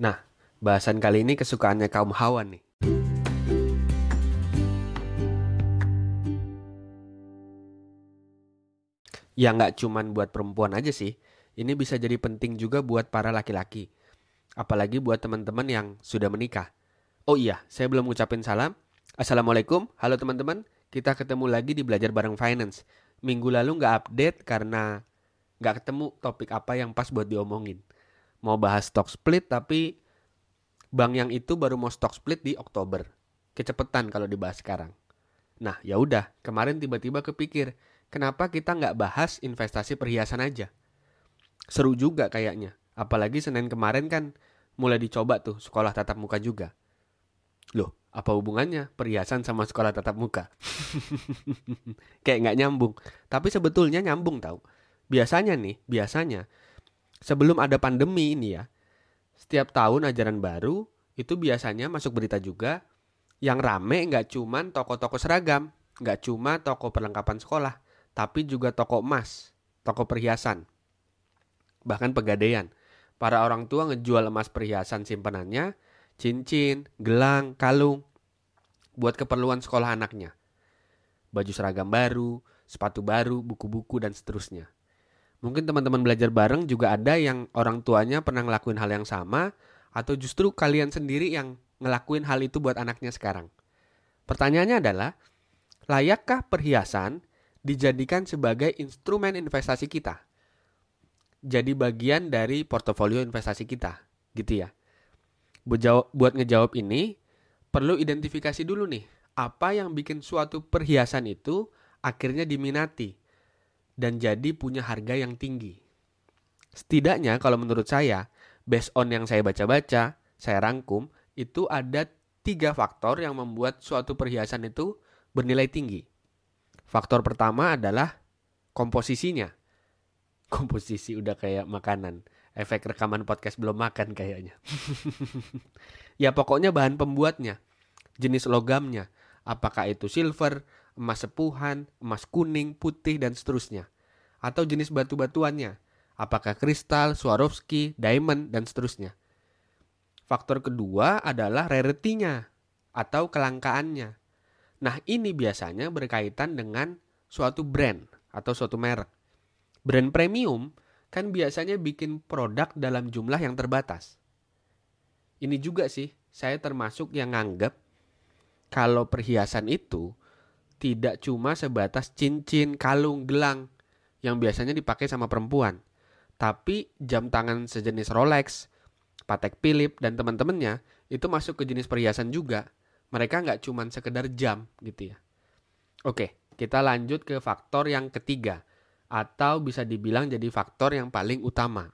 Nah, bahasan kali ini kesukaannya kaum hawa nih. Ya nggak cuman buat perempuan aja sih. Ini bisa jadi penting juga buat para laki-laki. Apalagi buat teman-teman yang sudah menikah. Oh iya, saya belum ngucapin salam. Assalamualaikum, halo teman-teman. Kita ketemu lagi di Belajar Bareng Finance. Minggu lalu nggak update karena nggak ketemu topik apa yang pas buat diomongin. Mau bahas stock split tapi bank yang itu baru mau stock split di Oktober. Kecepetan kalau dibahas sekarang. Nah, ya udah, kemarin tiba-tiba kepikir, kenapa kita nggak bahas investasi perhiasan aja? Seru juga kayaknya. Apalagi Senin kemarin kan mulai dicoba tuh sekolah tatap muka juga. Loh, apa hubungannya perhiasan sama sekolah tatap muka? Kayak nggak nyambung. Tapi sebetulnya nyambung tau. Biasanya nih, biasanya sebelum ada pandemi ini ya, setiap tahun ajaran baru itu biasanya masuk berita juga yang rame nggak cuman toko-toko seragam, nggak cuma toko perlengkapan sekolah, tapi juga toko emas, toko perhiasan, bahkan pegadaian. Para orang tua ngejual emas perhiasan simpanannya, cincin, gelang, kalung, buat keperluan sekolah anaknya. Baju seragam baru, sepatu baru, buku-buku, dan seterusnya. Mungkin teman-teman belajar bareng juga ada yang orang tuanya pernah ngelakuin hal yang sama, atau justru kalian sendiri yang ngelakuin hal itu buat anaknya sekarang. Pertanyaannya adalah, layakkah perhiasan dijadikan sebagai instrumen investasi kita? Jadi bagian dari portofolio investasi kita, gitu ya. Buat ngejawab ini, perlu identifikasi dulu nih, apa yang bikin suatu perhiasan itu akhirnya diminati dan jadi punya harga yang tinggi. Setidaknya kalau menurut saya, based on yang saya baca-baca, saya rangkum, itu ada tiga faktor yang membuat suatu perhiasan itu bernilai tinggi. Faktor pertama adalah komposisinya. Komposisi udah kayak makanan. Efek rekaman podcast belum makan kayaknya. ya pokoknya bahan pembuatnya. Jenis logamnya. Apakah itu silver, emas sepuhan, emas kuning, putih, dan seterusnya. Atau jenis batu-batuannya. Apakah kristal, Swarovski, diamond, dan seterusnya. Faktor kedua adalah rarity-nya atau kelangkaannya. Nah, ini biasanya berkaitan dengan suatu brand atau suatu merek. Brand premium kan biasanya bikin produk dalam jumlah yang terbatas. Ini juga sih, saya termasuk yang nganggap kalau perhiasan itu tidak cuma sebatas cincin, kalung, gelang yang biasanya dipakai sama perempuan. Tapi jam tangan sejenis Rolex, Patek Philip dan teman-temannya itu masuk ke jenis perhiasan juga. Mereka nggak cuma sekedar jam gitu ya. Oke, kita lanjut ke faktor yang ketiga atau bisa dibilang jadi faktor yang paling utama.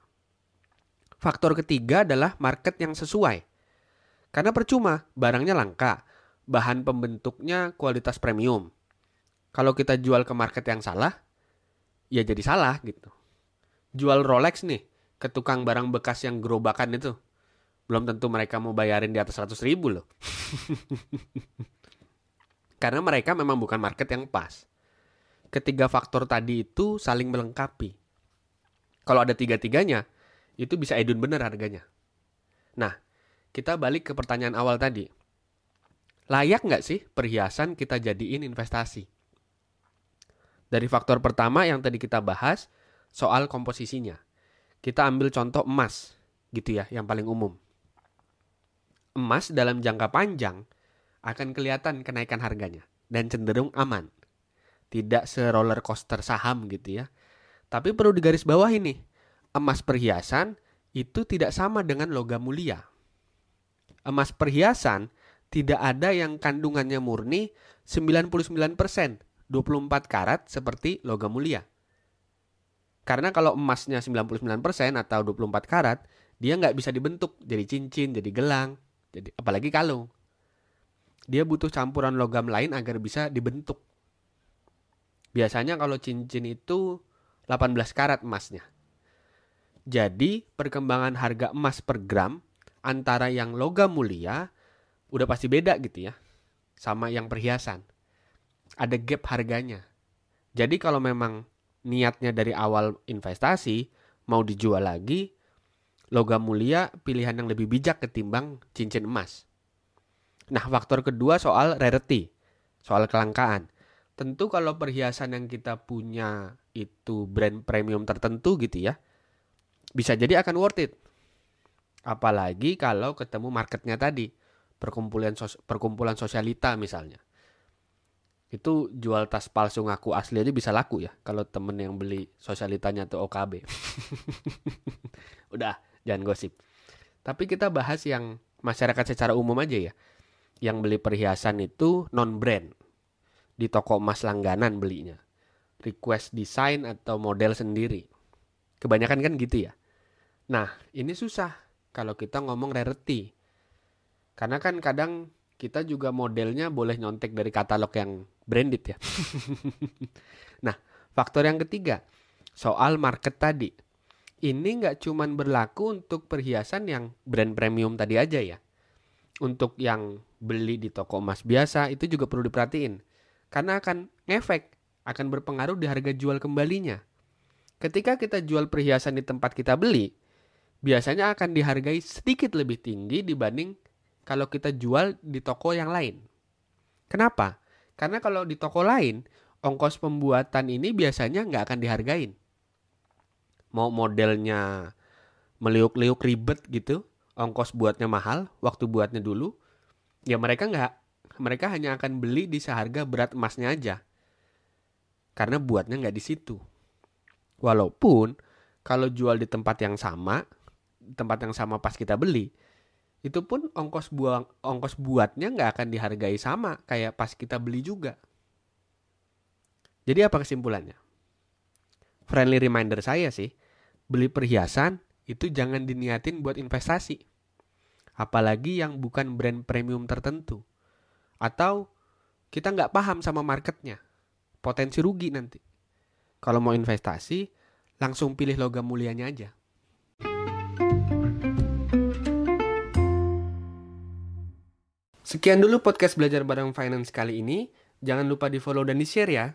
Faktor ketiga adalah market yang sesuai. Karena percuma, barangnya langka, bahan pembentuknya kualitas premium. Kalau kita jual ke market yang salah, ya jadi salah gitu. Jual Rolex nih ke tukang barang bekas yang gerobakan itu belum tentu mereka mau bayarin di atas 100 ribu loh. Karena mereka memang bukan market yang pas. Ketiga faktor tadi itu saling melengkapi. Kalau ada tiga-tiganya, itu bisa edun bener harganya. Nah, kita balik ke pertanyaan awal tadi. Layak nggak sih perhiasan kita jadiin investasi? Dari faktor pertama yang tadi kita bahas, soal komposisinya. Kita ambil contoh emas, gitu ya, yang paling umum emas dalam jangka panjang akan kelihatan kenaikan harganya dan cenderung aman. Tidak seroller coaster saham gitu ya. Tapi perlu digaris bawah ini, emas perhiasan itu tidak sama dengan logam mulia. Emas perhiasan tidak ada yang kandungannya murni 99%, 24 karat seperti logam mulia. Karena kalau emasnya 99% atau 24 karat, dia nggak bisa dibentuk jadi cincin, jadi gelang, jadi apalagi kalung. Dia butuh campuran logam lain agar bisa dibentuk. Biasanya kalau cincin itu 18 karat emasnya. Jadi perkembangan harga emas per gram antara yang logam mulia udah pasti beda gitu ya. Sama yang perhiasan. Ada gap harganya. Jadi kalau memang niatnya dari awal investasi mau dijual lagi, Logam mulia pilihan yang lebih bijak ketimbang cincin emas. Nah, faktor kedua soal rarity, soal kelangkaan. Tentu kalau perhiasan yang kita punya itu brand premium tertentu gitu ya, bisa jadi akan worth it. Apalagi kalau ketemu marketnya tadi, perkumpulan sos perkumpulan sosialita misalnya. Itu jual tas palsu ngaku asli aja bisa laku ya kalau temen yang beli sosialitanya tuh OKB. Udah, jangan gosip. Tapi kita bahas yang masyarakat secara umum aja ya. Yang beli perhiasan itu non brand. Di toko emas langganan belinya. Request desain atau model sendiri. Kebanyakan kan gitu ya. Nah, ini susah kalau kita ngomong rarity. Karena kan kadang kita juga modelnya boleh nyontek dari katalog yang branded ya. nah, faktor yang ketiga, soal market tadi. Ini nggak cuman berlaku untuk perhiasan yang brand premium tadi aja ya. Untuk yang beli di toko emas biasa itu juga perlu diperhatiin. Karena akan efek, akan berpengaruh di harga jual kembalinya. Ketika kita jual perhiasan di tempat kita beli, biasanya akan dihargai sedikit lebih tinggi dibanding kalau kita jual di toko yang lain. Kenapa? Karena kalau di toko lain, ongkos pembuatan ini biasanya nggak akan dihargain mau modelnya meliuk-liuk ribet gitu, ongkos buatnya mahal, waktu buatnya dulu, ya mereka nggak, mereka hanya akan beli di seharga berat emasnya aja. Karena buatnya nggak di situ. Walaupun kalau jual di tempat yang sama, tempat yang sama pas kita beli, itu pun ongkos buang ongkos buatnya nggak akan dihargai sama kayak pas kita beli juga. Jadi apa kesimpulannya? Friendly reminder saya sih, beli perhiasan itu jangan diniatin buat investasi. Apalagi yang bukan brand premium tertentu. Atau kita nggak paham sama marketnya. Potensi rugi nanti. Kalau mau investasi, langsung pilih logam mulianya aja. Sekian dulu podcast belajar bareng finance kali ini. Jangan lupa di follow dan di share ya.